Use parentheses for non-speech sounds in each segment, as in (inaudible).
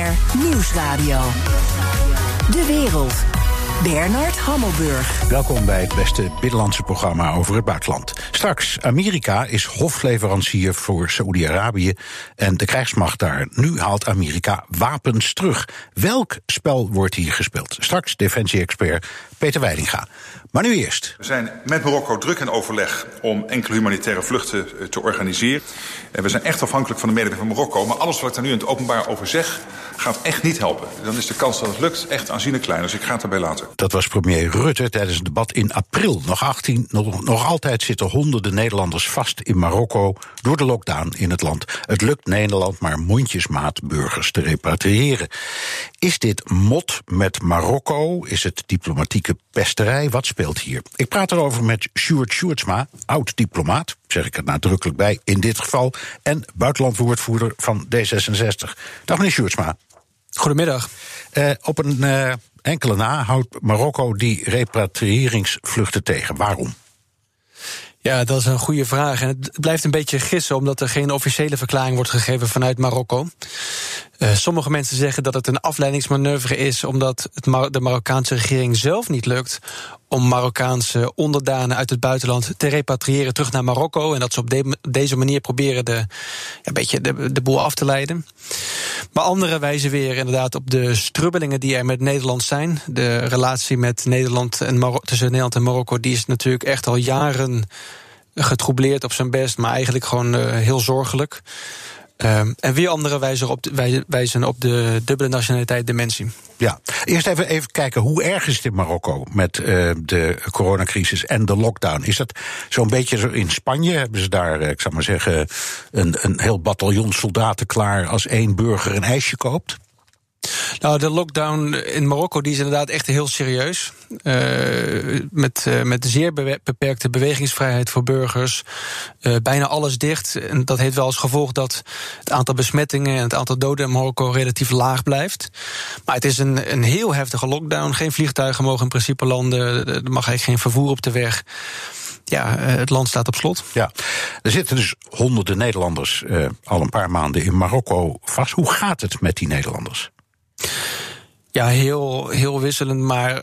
BNR Nieuwsradio. De wereld. Bernard Hammelburg. Welkom bij het beste binnenlandse programma over het buitenland. Straks, Amerika is hofleverancier voor Saoedi-Arabië en de krijgsmacht daar. Nu haalt Amerika wapens terug. Welk spel wordt hier gespeeld? Straks defensie-expert Peter Weidinga. Maar nu eerst. We zijn met Marokko druk in overleg om enkele humanitaire vluchten eh, te organiseren. We zijn echt afhankelijk van de medewerking van Marokko. Maar alles wat ik daar nu in het openbaar over zeg, gaat echt niet helpen. Dan is de kans dat het lukt echt aanzienlijk klein. Dus ik ga het daarbij laten. Dat was premier Rutte tijdens een debat in april. Nog, 18, nog, nog altijd zitten honderden Nederlanders vast in Marokko door de lockdown in het land. Het lukt Nederland maar mondjesmaat burgers te repatriëren. Is dit mot met Marokko? Is het diplomatieke pesterij? Wat speelt hier? Ik praat erover met Sjoerd Sjoerdsma, oud-diplomaat, zeg ik er nadrukkelijk bij in dit geval, en buitenlandwoordvoerder van D66. Dag meneer Sjoerdsma. Goedemiddag. Uh, op een uh, enkele na houdt Marokko die repatriëringsvluchten tegen. Waarom? Ja, dat is een goede vraag. En het blijft een beetje gissen, omdat er geen officiële verklaring wordt gegeven vanuit Marokko. Uh, sommige mensen zeggen dat het een afleidingsmanoeuvre is, omdat het de Marokkaanse regering zelf niet lukt om Marokkaanse onderdanen uit het buitenland te repatriëren terug naar Marokko. En dat ze op de deze manier proberen de, een beetje de, de boel af te leiden. Maar anderen wijzen weer inderdaad op de strubbelingen die er met Nederland zijn. De relatie met Nederland en tussen Nederland en Marokko die is natuurlijk echt al jaren getroubleerd op zijn best, maar eigenlijk gewoon uh, heel zorgelijk. Um, en weer anderen wijzen op, de, wijzen op de dubbele nationaliteit dementie. Ja, eerst even, even kijken, hoe erg is het in Marokko met uh, de coronacrisis en de lockdown? Is dat zo'n beetje zo in Spanje? Hebben ze daar, ik zou maar zeggen, een, een heel bataljon soldaten klaar als één burger een ijsje koopt? Nou, de lockdown in Marokko die is inderdaad echt heel serieus. Uh, met, uh, met zeer beperkte bewegingsvrijheid voor burgers. Uh, bijna alles dicht. En dat heeft wel als gevolg dat het aantal besmettingen en het aantal doden in Marokko relatief laag blijft. Maar het is een, een heel heftige lockdown. Geen vliegtuigen mogen in principe landen. Er mag eigenlijk geen vervoer op de weg ja, het land staat op slot. Ja, er zitten dus honderden Nederlanders al een paar maanden in Marokko vast. Hoe gaat het met die Nederlanders? Ja, heel, heel wisselend, maar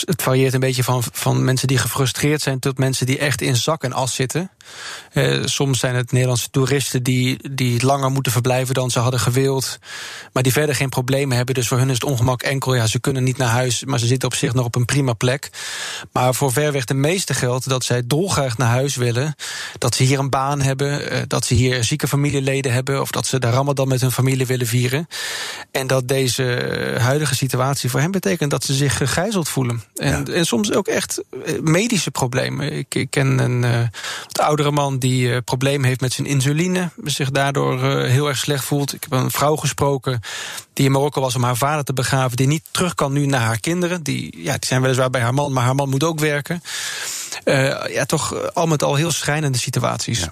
het varieert een beetje van, van mensen die gefrustreerd zijn tot mensen die echt in zak en as zitten. Uh, soms zijn het Nederlandse toeristen die, die langer moeten verblijven dan ze hadden gewild, maar die verder geen problemen hebben. Dus voor hun is het ongemak enkel, ja, ze kunnen niet naar huis, maar ze zitten op zich nog op een prima plek. Maar voor verweg de meeste geldt dat zij dolgraag naar huis willen, dat ze hier een baan hebben, uh, dat ze hier zieke familieleden hebben, of dat ze de Ramadan met hun familie willen vieren. En dat deze huidige situatie voor hen betekent dat ze zich gegijzeld voelen. En, ja. en soms ook echt eh, medische problemen. Ik, ik ken een uh, oudere man die uh, problemen heeft met zijn insuline, zich daardoor uh, heel erg slecht voelt. Ik heb een vrouw gesproken die in Marokko was om haar vader te begraven, die niet terug kan nu naar haar kinderen. Die, ja, die zijn weliswaar bij haar man, maar haar man moet ook werken. Uh, ja, toch al met al heel schrijnende situaties.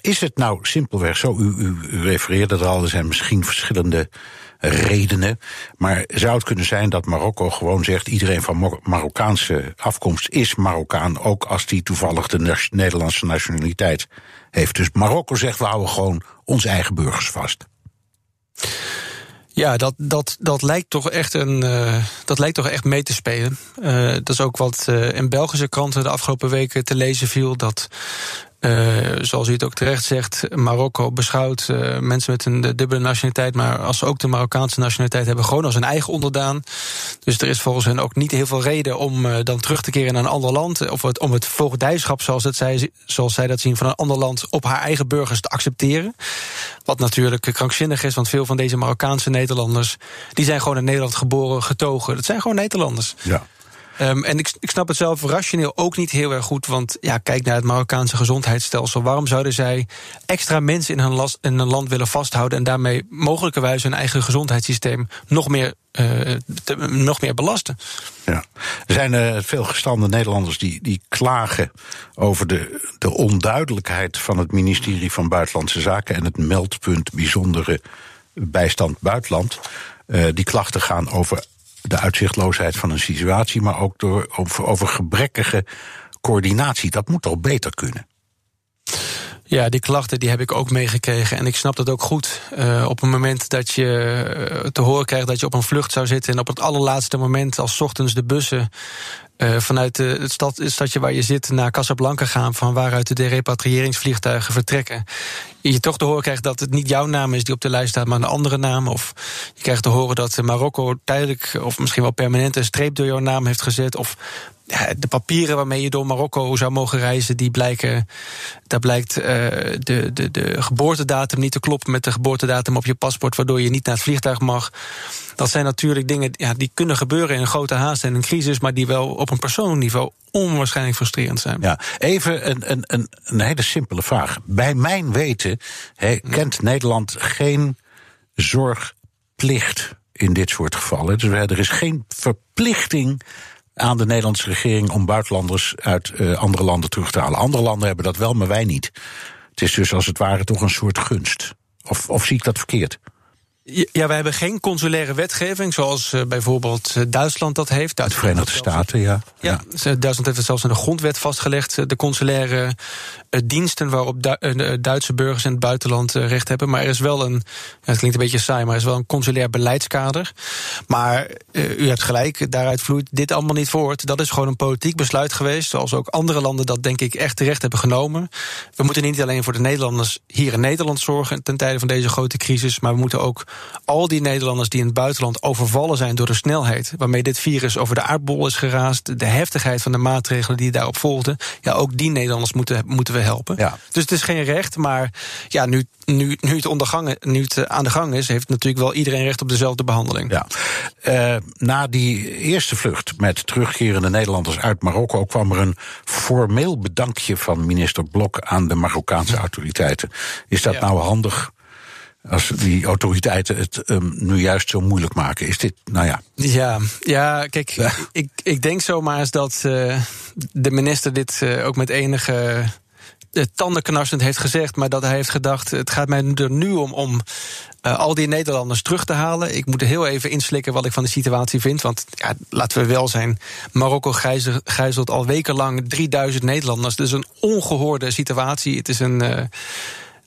Is het nou simpelweg zo? U, u, u refereerde er al, er zijn misschien verschillende redenen. Maar zou het kunnen zijn dat Marokko gewoon zegt: iedereen van Mar Marokkaanse afkomst is Marokkaan, ook als die toevallig de Nederlandse nationaliteit heeft. Dus Marokko zegt: we houden gewoon onze eigen burgers vast. Ja, dat, dat, dat lijkt toch echt een, uh, dat lijkt toch echt mee te spelen. Uh, dat is ook wat uh, in Belgische kranten de afgelopen weken te lezen viel. Dat uh, zoals u het ook terecht zegt, Marokko beschouwt uh, mensen met een dubbele nationaliteit, maar als ze ook de Marokkaanse nationaliteit hebben, gewoon als een eigen onderdaan. Dus er is volgens hen ook niet heel veel reden om uh, dan terug te keren naar een ander land, of het, om het voogdijschap, zoals, zij, zoals zij dat zien, van een ander land op haar eigen burgers te accepteren. Wat natuurlijk krankzinnig is, want veel van deze Marokkaanse Nederlanders, die zijn gewoon in Nederland geboren, getogen. Dat zijn gewoon Nederlanders. Ja. Um, en ik, ik snap het zelf rationeel ook niet heel erg goed. Want ja, kijk naar het Marokkaanse gezondheidsstelsel. Waarom zouden zij extra mensen in hun, land willen vasthouden... en daarmee mogelijkerwijs hun eigen gezondheidssysteem nog meer, te, nog meer belasten? Ja. Er zijn uh, veel gestande Nederlanders die, die klagen over de, de onduidelijkheid van het ministerie van Buitenlandse Zaken en het meldpunt bijzondere bijstand buitenland. Uh, die klachten gaan over de uitzichtloosheid van een situatie, maar ook door, over, over gebrekkige coördinatie. Dat moet toch beter kunnen? Ja, die klachten die heb ik ook meegekregen. En ik snap dat ook goed. Uh, op het moment dat je te horen krijgt dat je op een vlucht zou zitten. en op het allerlaatste moment, als ochtends de bussen. Uh, vanuit de, het, stad, het stadje waar je zit naar Casablanca gaan, van waaruit de repatriëringsvliegtuigen vertrekken. Je toch te horen krijgt dat het niet jouw naam is die op de lijst staat, maar een andere naam. Of je krijgt te horen dat Marokko tijdelijk of misschien wel permanent een streep door jouw naam heeft gezet. Of de papieren waarmee je door Marokko zou mogen reizen, die blijken. Daar blijkt uh, de, de, de geboortedatum niet te kloppen met de geboortedatum op je paspoort, waardoor je niet naar het vliegtuig mag. Dat zijn natuurlijk dingen ja, die kunnen gebeuren in een grote haast en een crisis, maar die wel op een persoonlijk niveau onwaarschijnlijk frustrerend zijn. Ja, even een, een, een, een hele simpele vraag. Bij mijn weten kent Nederland geen zorgplicht in dit soort gevallen. Dus er is geen verplichting aan de Nederlandse regering om buitenlanders uit uh, andere landen terug te halen. Andere landen hebben dat wel, maar wij niet. Het is dus als het ware toch een soort gunst. Of, of zie ik dat verkeerd? Ja, wij hebben geen consulaire wetgeving, zoals uh, bijvoorbeeld uh, Duitsland dat heeft. de Verenigde Staten, ja. ja. ja. Duitsland heeft het zelfs in de grondwet vastgelegd. De consulaire uh, diensten waarop du Duitse burgers in het buitenland recht hebben. Maar er is wel een, het klinkt een beetje saai, maar er is wel een consulair beleidskader. Maar u hebt gelijk, daaruit vloeit dit allemaal niet voort. Dat is gewoon een politiek besluit geweest, zoals ook andere landen dat denk ik echt terecht hebben genomen. We moeten niet alleen voor de Nederlanders hier in Nederland zorgen ten tijde van deze grote crisis, maar we moeten ook al die Nederlanders die in het buitenland overvallen zijn door de snelheid waarmee dit virus over de aardbol is geraasd, de heftigheid van de maatregelen die daarop volgden, ja, ook die Nederlanders moeten, moeten we helpen. Ja. Dus het is geen recht, maar ja, nu, nu, nu, het ondergangen, nu het aan de gang is, heeft natuurlijk wel iedereen recht op dezelfde behandeling. Ja. Uh, na die eerste vlucht met terugkerende Nederlanders uit Marokko kwam er een formeel bedankje van minister Blok aan de Marokkaanse autoriteiten. Is dat nou handig? Als die autoriteiten het um, nu juist zo moeilijk maken. Is dit, nou ja. Ja, ja kijk, Ik, ik denk zomaar eens dat uh, de minister dit uh, ook met enige uh, tandenknarsend heeft gezegd, maar dat hij heeft gedacht: het gaat mij er nu om om uh, al die Nederlanders terug te halen. Ik moet er heel even inslikken wat ik van de situatie vind. Want ja, laten we wel zijn: Marokko gijzelt al wekenlang 3000 Nederlanders. Dus een ongehoorde situatie. Het is een. Uh,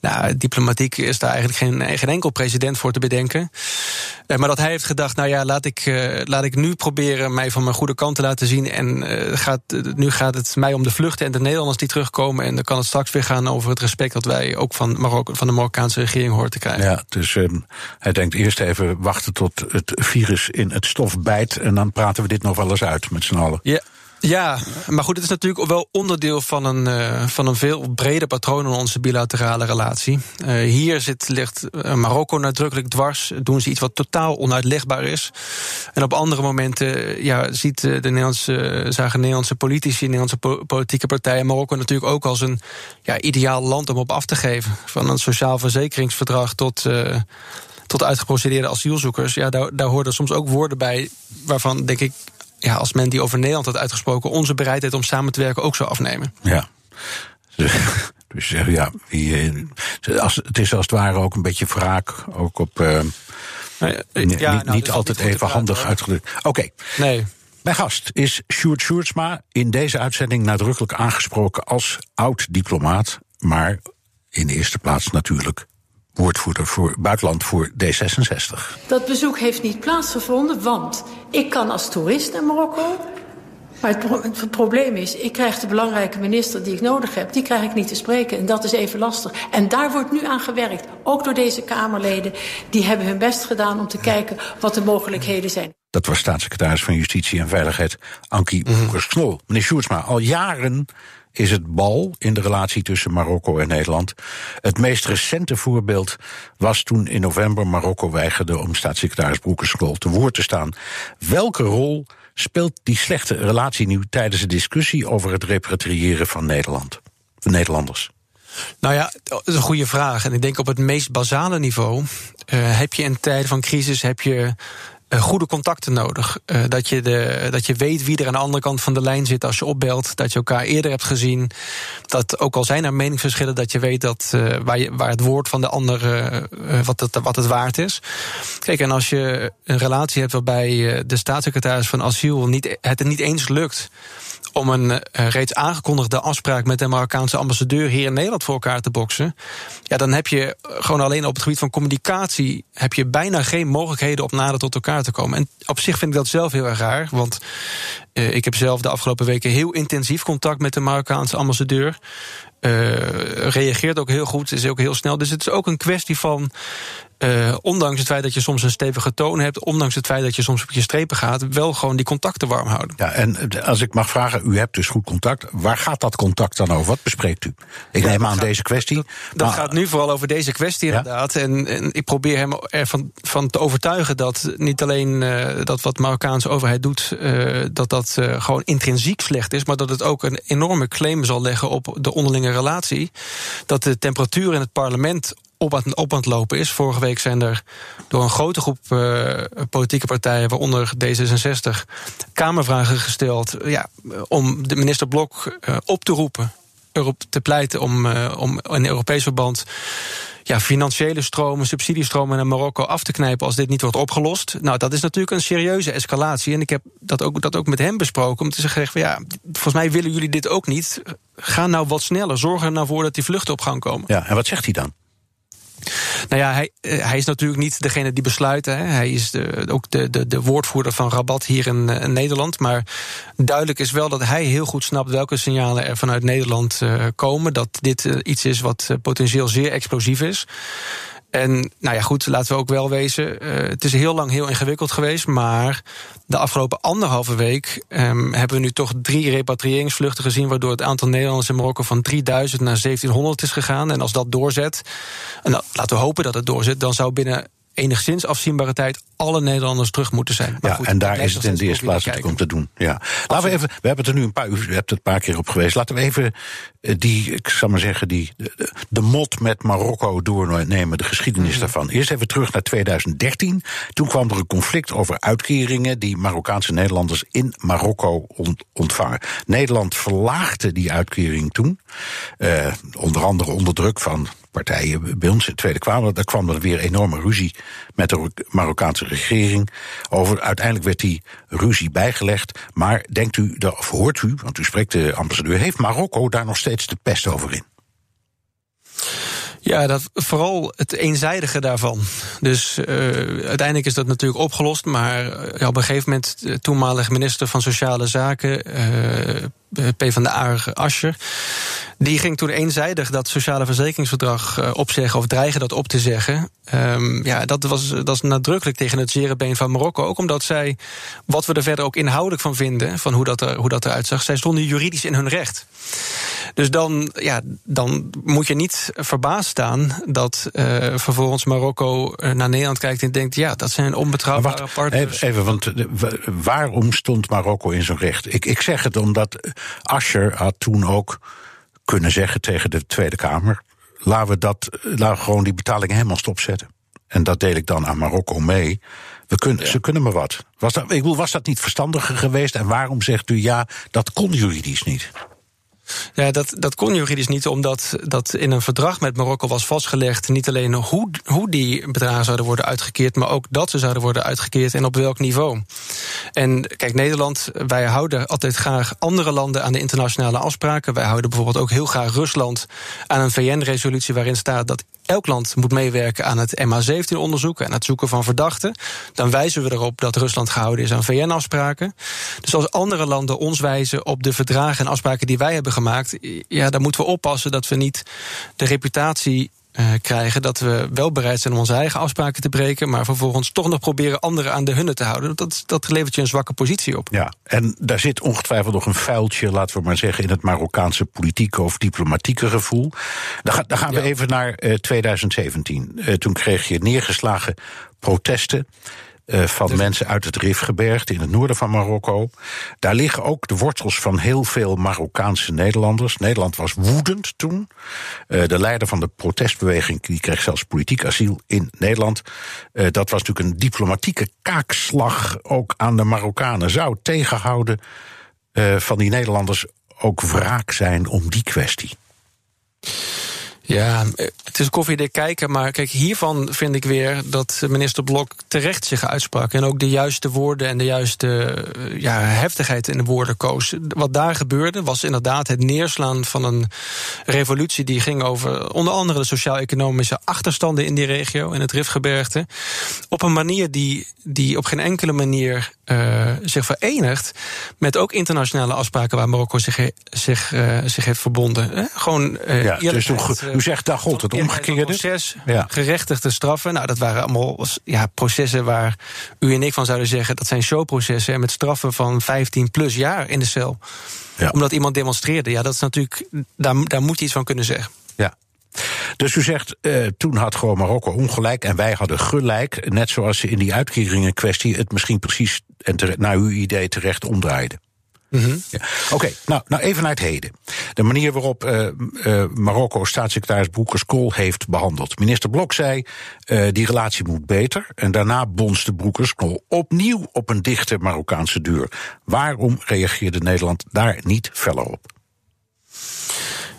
nou, diplomatiek is daar eigenlijk geen, geen enkel president voor te bedenken. Uh, maar dat hij heeft gedacht, nou ja, laat ik, uh, laat ik nu proberen mij van mijn goede kant te laten zien. En uh, gaat, nu gaat het mij om de vluchten en de Nederlanders die terugkomen. En dan kan het straks weer gaan over het respect dat wij ook van, Marokko, van de Marokkaanse regering horen te krijgen. Ja, dus um, hij denkt eerst even wachten tot het virus in het stof bijt. En dan praten we dit nog wel eens uit met z'n allen. Ja. Ja, maar goed, het is natuurlijk wel onderdeel van een, uh, van een veel breder patroon in onze bilaterale relatie. Uh, hier zit, ligt uh, Marokko nadrukkelijk dwars. Doen ze iets wat totaal onuitlegbaar is. En op andere momenten ja, ziet de Nederlandse, zagen Nederlandse politici, Nederlandse po politieke partijen Marokko natuurlijk ook als een ja, ideaal land om op af te geven. Van een sociaal verzekeringsverdrag tot tot uitgeprocedeerde asielzoekers. Ja, daar, daar hoorden soms ook woorden bij waarvan, denk ik, ja, als men die over Nederland had uitgesproken, onze bereidheid om samen te werken ook zou afnemen. Ja. Dus ja, wie, eh, als, het is als het ware ook een beetje wraak, ook op. Uh, ja, niet, nou, niet dus altijd even handig uitgedrukt. Oké. Okay. Nee. Mijn gast is Sjoerd Sjoerdsma, in deze uitzending nadrukkelijk aangesproken als oud-diplomaat, maar in de eerste plaats natuurlijk woordvoerder voor buitenland voor D66. Dat bezoek heeft niet plaatsgevonden, want ik kan als toerist naar Marokko. Maar het, het, probleem is, ik krijg de belangrijke minister die ik nodig heb, die krijg ik niet te spreken. En dat is even lastig. En daar wordt nu aan gewerkt, ook door deze Kamerleden. Die hebben hun best gedaan om te kijken wat de mogelijkheden zijn. Dat was staatssecretaris van Justitie en Veiligheid Ankie Boekers-Knol. Meneer Sjoerdsma, al jaren is het bal in de relatie tussen Marokko en Nederland. Het meest recente voorbeeld was toen in november Marokko weigerde om staatssecretaris Broekerskol te woord te staan. Welke rol speelt die slechte relatie nu tijdens de discussie over het repatriëren van Nederland, Nederlanders? Nou ja, dat is een goede vraag. En ik denk op het meest basale niveau uh, heb je in tijden van crisis heb je eh, goede contacten nodig. Uh, dat, je de, dat je weet wie er aan de andere kant van de lijn zit als je opbelt. Dat je elkaar eerder hebt gezien. Dat ook al zijn er meningsverschillen, dat je weet dat, uh, waar, je, waar het woord van de ander wat, het, wat het waard is. Kijk, en als je een relatie hebt waarbij de staatssecretaris van asiel niet, het niet eens lukt om een uh, reeds aangekondigde afspraak met de Marokkaanse ambassadeur hier in Nederland voor elkaar te boksen. Ja, dan heb je gewoon alleen op het gebied van communicatie heb je bijna geen mogelijkheden om nader tot elkaar te komen. En op zich vind ik dat zelf heel erg raar. Want uh, ik heb zelf de afgelopen weken heel intensief contact met de Marokkaanse ambassadeur. Reageert ook heel goed, is ook heel snel. Dus het is ook een kwestie van uh, ondanks het feit dat je soms een stevige toon hebt, ondanks het feit dat je soms op je strepen gaat, wel gewoon die contacten warm houden. Ja, en als ik mag vragen, u hebt dus goed contact. Waar gaat dat contact dan over? Wat bespreekt u? Ik ja, neem aan gaat, deze kwestie. Dat, dat maar, gaat nu vooral over deze kwestie inderdaad. En, en, ik probeer hem ervan van te overtuigen dat niet alleen uh, dat wat de Marokkaanse overheid doet, uh, dat dat gewoon intrinsiek slecht is, maar dat het ook een enorme claim zal leggen op de onderlinge relatie. Dat de temperatuur in het parlement op aan, op aan het lopen is. Vorige week zijn er door een grote groep uh, politieke partijen, waaronder D66, Kamervragen gesteld ja, om de minister Blok uh, op te roepen. Erop te pleiten om, uh, om in Europees verband ja, financiële stromen, subsidiestromen naar Marokko af te knijpen als dit niet wordt opgelost. Nou, dat is natuurlijk een serieuze escalatie. En ik heb dat ook, dat ook met hem besproken. Om te zeggen, van, ja, volgens mij willen jullie dit ook niet. Ga nou wat sneller. Zorg er nou voor dat die vluchten op gang komen. Ja, en wat zegt hij dan? Nou ja, hij, eh, hij is natuurlijk niet degene die besluit. Hè. Hij is de, ook de, de, de woordvoerder van Rabat hier in, eh, in, Nederland. Maar duidelijk is wel dat hij heel goed snapt welke signalen er vanuit Nederland uh, komen. Dat dit iets is wat potentieel zeer explosief is. En nou ja, goed, laten we ook wel wezen. Uh, het is heel lang heel ingewikkeld geweest. Maar de afgelopen anderhalve week um, hebben we nu toch drie repatriëringsvluchten gezien. Waardoor het aantal Nederlanders in Marokko van 3000 naar 1700 is gegaan. En als dat doorzet, en nou, laten we hopen dat het doorzet, dan zou binnen enigszins afzienbare tijd alle Nederlanders terug moeten zijn. Maar ja, goed, en daar is het in de eerste plaats om te doen. Ja. Laten we even, we hebben het er nu een paar, u hebt het een paar keer op geweest. Laten we even eh, die, ik zal maar zeggen, die, de, de mot met Marokko doornemen, de geschiedenis mm. daarvan. Eerst even terug naar 2013. Toen kwam er een conflict over uitkeringen die Marokkaanse Nederlanders in Marokko ontvangen. Nederland verlaagde die uitkering toen. Uh, onder andere onder druk van partijen bij ons in de Tweede Kamer. Daar kwam er weer enorme ruzie met de Marokkaanse regering. Over, uiteindelijk werd die ruzie bijgelegd. Maar denkt u, of hoort u, want u spreekt de ambassadeur, heeft Marokko daar nog steeds de pest over in? Ja, dat, vooral het eenzijdige daarvan. Dus uh, uiteindelijk is dat natuurlijk opgelost. Maar ja, op een gegeven moment, de toenmalige minister van Sociale Zaken, uh, P van de Aar Ascher. Die ging toen eenzijdig dat sociale verzekeringsverdrag uh, opzeggen of dreigen dat op te zeggen. Um, ja, dat was, dat is nadrukkelijk tegen het zere been van Marokko. Ook omdat zij, wat we er verder ook inhoudelijk van vinden, van hoe dat, er, hoe dat eruit zag, zij stonden juridisch in hun recht. Dus dan, ja, dan moet je niet verbaasd staan dat uh, vervolgens Marokko naar Nederland kijkt en denkt: ja, dat zijn onbetrouwbare partners. Even, want waarom stond Marokko in zijn recht? Ik, ik zeg het omdat Ascher had toen ook kunnen zeggen tegen de Tweede Kamer: laten we, dat, laten we gewoon die betalingen helemaal stopzetten. En dat deel ik dan aan Marokko mee. We kunnen, Ze kunnen me wat. Was dat, ik bedoel, was dat niet verstandiger geweest? En waarom zegt u ja, dat kon juridisch niet? Ja, dat, dat kon juridisch niet, omdat dat in een verdrag met Marokko was vastgelegd. niet alleen hoe, hoe die bedragen zouden worden uitgekeerd, maar ook dat ze zouden worden uitgekeerd en op welk niveau. En kijk, Nederland, wij houden altijd graag andere landen aan de internationale afspraken. Wij houden bijvoorbeeld ook heel graag Rusland aan een VN-resolutie waarin staat dat elk land moet meewerken aan het MH17-onderzoek en het zoeken van verdachten. Dan wijzen we erop dat Rusland gehouden is aan VN-afspraken. Dus als andere landen ons wijzen op de verdragen en afspraken die wij hebben gemaakt, ja, dan moeten we oppassen dat we niet de reputatie uh, krijgen dat we wel bereid zijn om onze eigen afspraken te breken, maar vervolgens toch nog proberen anderen aan de hunne te houden. Dat, dat levert je een zwakke positie op. Ja, en daar zit ongetwijfeld nog een vuiltje, laten we maar zeggen, in het Marokkaanse politieke of diplomatieke gevoel. Dan, ga, dan gaan we even naar uh, 2017. Uh, toen kreeg je neergeslagen protesten. Uh, van dus... mensen uit het Rifgebergte in het noorden van Marokko. Daar liggen ook de wortels van heel veel Marokkaanse Nederlanders. Nederland was woedend toen. Uh, de leider van de protestbeweging die kreeg zelfs politiek asiel in Nederland. Uh, dat was natuurlijk een diplomatieke kaakslag ook aan de Marokkanen. Zou tegenhouden van die Nederlanders ook wraak zijn om die kwestie? Ja, het is koffiedik kijken, maar kijk, hiervan vind ik weer dat minister Blok terecht zich uitsprak. En ook de juiste woorden en de juiste eh, ja, heftigheid in de woorden koos. Wat daar gebeurde was inderdaad het neerslaan van een revolutie die ging over onder andere de sociaal-economische achterstanden in die regio, in het Rifgebergte. Op een manier die, die op geen enkele manier uh, zich verenigt met ook internationale afspraken waar Marokko zich, zich, uh, zich heeft verbonden. Gewoon uh, ja, dus u zegt, daar gold het omgekeerde. proces, ja. gerechtigde straffen. Nou, dat waren allemaal ja, processen waar u en ik van zouden zeggen... dat zijn showprocessen met straffen van 15 plus jaar in de cel. Ja. Omdat iemand demonstreerde. Ja, dat is natuurlijk, daar, daar moet je iets van kunnen zeggen. Ja, dus u zegt, uh, toen had gewoon Marokko ongelijk en wij hadden gelijk. Net zoals ze in die uitkeringen kwestie het misschien precies en naar uw idee terecht omdraaiden. Mm ja. Oké, nou, nou even naar het heden. De manier waarop uh, uh, Marokko staatssecretaris Broekers-Kool heeft behandeld. Minister Blok zei, uh, die relatie moet beter. En daarna bonste Broekers-Kool opnieuw op een dichte Marokkaanse deur. Waarom reageerde Nederland daar niet feller op?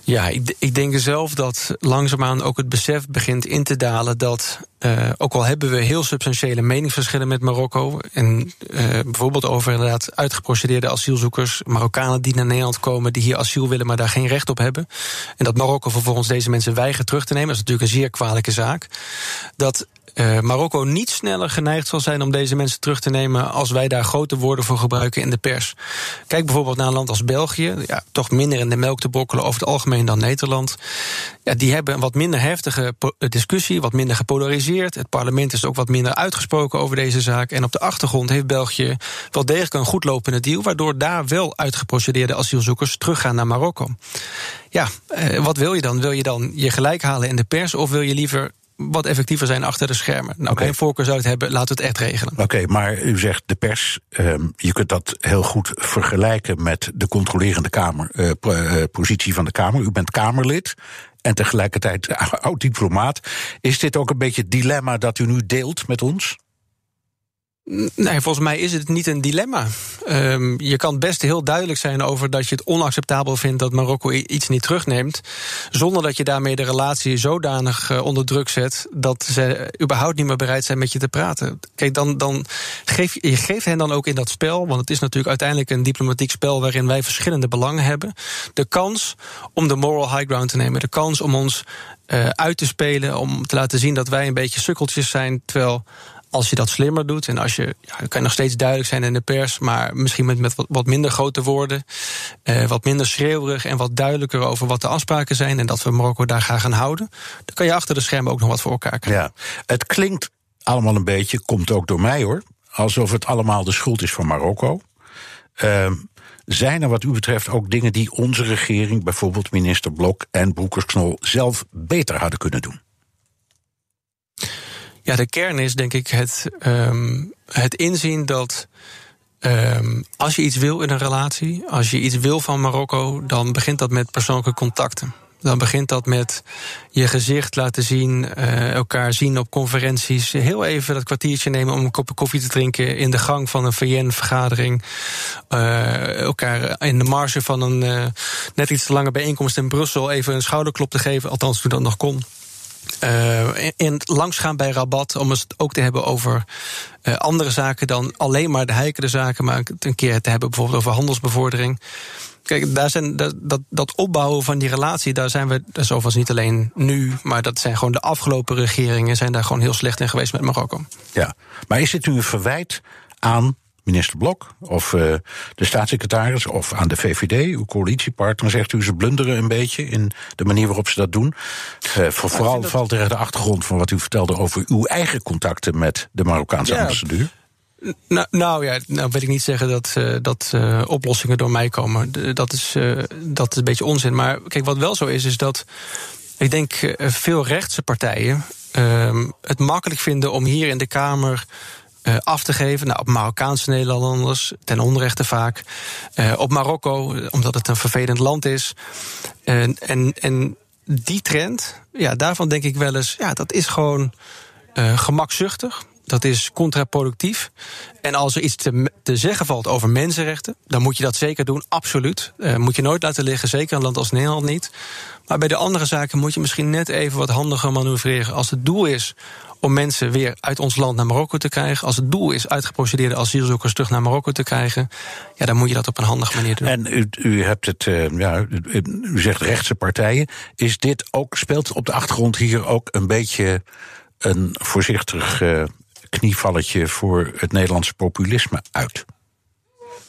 Ja, ik, ik denk zelf dat langzaamaan ook het besef begint in te dalen dat, uh, ook al hebben we heel substantiële meningsverschillen met Marokko, en uh, bijvoorbeeld over inderdaad uitgeprocedeerde asielzoekers, Marokkanen die naar Nederland komen, die hier asiel willen, maar daar geen recht op hebben, en dat Marokko vervolgens deze mensen weigert terug te nemen, dat is natuurlijk een zeer kwalijke zaak. Dat uh, Marokko niet sneller geneigd zal zijn om deze mensen terug te nemen als wij daar grote woorden voor gebruiken in de pers. Kijk bijvoorbeeld naar een land als België, ja, toch minder in de melk te brokkelen over het algemeen dan Nederland. Ja, die hebben een wat minder heftige discussie, wat minder gepolariseerd. Het parlement is ook wat minder uitgesproken over deze zaak. En op de achtergrond heeft België wel degelijk een goed lopende deal, waardoor daar wel uitgeprocedeerde asielzoekers teruggaan naar Marokko. Ja, uh, wat wil je dan? Wil je dan je gelijk halen in de pers of wil je liever wat effectiever zijn achter de schermen. Nou, okay. geen voorkeur zou het hebben, laten we het echt regelen. Oké, maar u zegt de pers, um, je kunt dat heel goed vergelijken met de controlerende kamer, uh, uh, positie van de Kamer. U bent Kamerlid en tegelijkertijd (laughs) oud-diplomaat. Is dit ook een beetje het dilemma dat u nu deelt met ons? Nee, volgens mij is het niet een dilemma. Um, je kan best heel duidelijk zijn over dat je het onacceptabel vindt dat Marokko iets niet terugneemt. Zonder dat je daarmee de relatie zodanig uh, onder druk zet dat ze überhaupt niet meer bereid zijn met je te praten. Kijk, dan, dan geef je, geeft hen dan ook in dat spel, want het is natuurlijk uiteindelijk een diplomatiek spel waarin wij verschillende belangen hebben. De kans om de moral high ground te nemen. De kans om ons uh, uit te spelen, om te laten zien dat wij een beetje sukkeltjes zijn. Terwijl als je dat slimmer doet en als je, ja, kan nog steeds duidelijk zijn in de pers, maar misschien met, met wat, minder grote woorden, eh, wat minder schreeuwerig en wat duidelijker over wat de afspraken zijn en dat we Marokko daar gaan houden, dan kan je achter de schermen ook nog wat voor elkaar krijgen. Ja, het klinkt allemaal een beetje, komt ook door mij hoor, alsof het allemaal de schuld is van Marokko. Uh, zijn er wat u betreft ook dingen die onze regering, bijvoorbeeld minister Blok en Broekersknol, zelf beter hadden kunnen doen? Ja, de kern is denk ik het, um, het inzien dat um, als je iets wil in een relatie, als je iets wil van Marokko, dan begint dat met persoonlijke contacten. Dan begint dat met je gezicht laten zien, uh, elkaar zien op conferenties. Heel even dat kwartiertje nemen om een kopje koffie te drinken in de gang van een VN-vergadering. Uh, elkaar in de marge van een uh, net iets te lange bijeenkomst in Brussel even een schouderklop te geven. Althans, toen dat nog kon. Uh, in langsgaan bij Rabat om het ook te hebben over uh, andere zaken dan alleen maar de heikele zaken, maar een keer te hebben bijvoorbeeld over handelsbevordering. Kijk, daar zijn, dat, dat, dat opbouwen van die relatie, daar zijn we, dat is niet alleen nu, maar dat zijn gewoon de afgelopen regeringen, zijn daar gewoon heel slecht in geweest met Marokko. Ja, maar is dit nu een verwijt aan minister Blok of uh, de staatssecretaris of aan de VVD, uw coalitiepartner, zegt u ze blunderen een beetje in de manier waarop ze dat doen. Uh, voor, vooral dat... valt tegen de achtergrond van wat u vertelde over uw eigen contacten met de Marokkaanse ja. ambassadeur. Nou, nou, ja, nou wil ik niet zeggen dat, uh, dat uh, oplossingen door mij komen. Dat is, uh, dat is een beetje onzin. Maar kijk, wat wel zo is, is dat ik denk veel rechtse partijen het makkelijk vinden om hier in de Kamer uh, af te geven. Nou, op Marokkaanse Nederlanders, ten onrechte vaak. Uh, op Marokko, omdat het een vervelend land is. En, en, die trend, ja, daarvan denk ik wel eens, ja, dat is gewoon uh, gemakzuchtig. Dat is contraproductief. En als er iets te, zeggen valt over mensenrechten, dan moet je dat zeker doen, absoluut. Uh, moet je nooit laten liggen, zeker een land als Nederland niet. Maar bij de andere zaken moet je misschien net even wat handiger manoeuvreren. Als het doel is om mensen weer uit ons land naar Marokko te krijgen. Als het doel is uitgeprocedeerde asielzoekers terug naar Marokko te krijgen. Ja, dan moet je dat op een handige manier doen. En u, u hebt het, uh, ja, u zegt rechtse partijen. Is dit ook, speelt op de achtergrond hier ook een beetje een voorzichtig uh, knievalletje voor het Nederlandse populisme uit?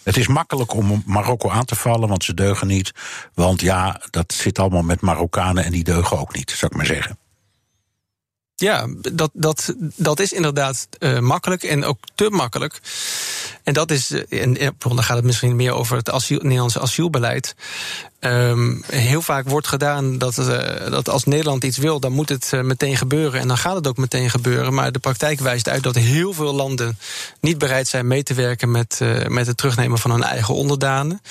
Het is makkelijk om Marokko aan te vallen, want ze deugen niet. Want ja, dat zit allemaal met Marokkanen en die deugen ook niet, zou ik maar zeggen. Ja, dat, dat, dat is inderdaad uh, makkelijk en ook te makkelijk. En dat is, en, en dan gaat het misschien meer over het asiel, Nederlandse asielbeleid. Um, heel vaak wordt gedaan dat, uh, dat als Nederland iets wil, dan moet het uh, meteen gebeuren. En dan gaat het ook meteen gebeuren. Maar de praktijk wijst uit dat heel veel landen niet bereid zijn mee te werken met, uh, met het terugnemen van hun eigen onderdanen.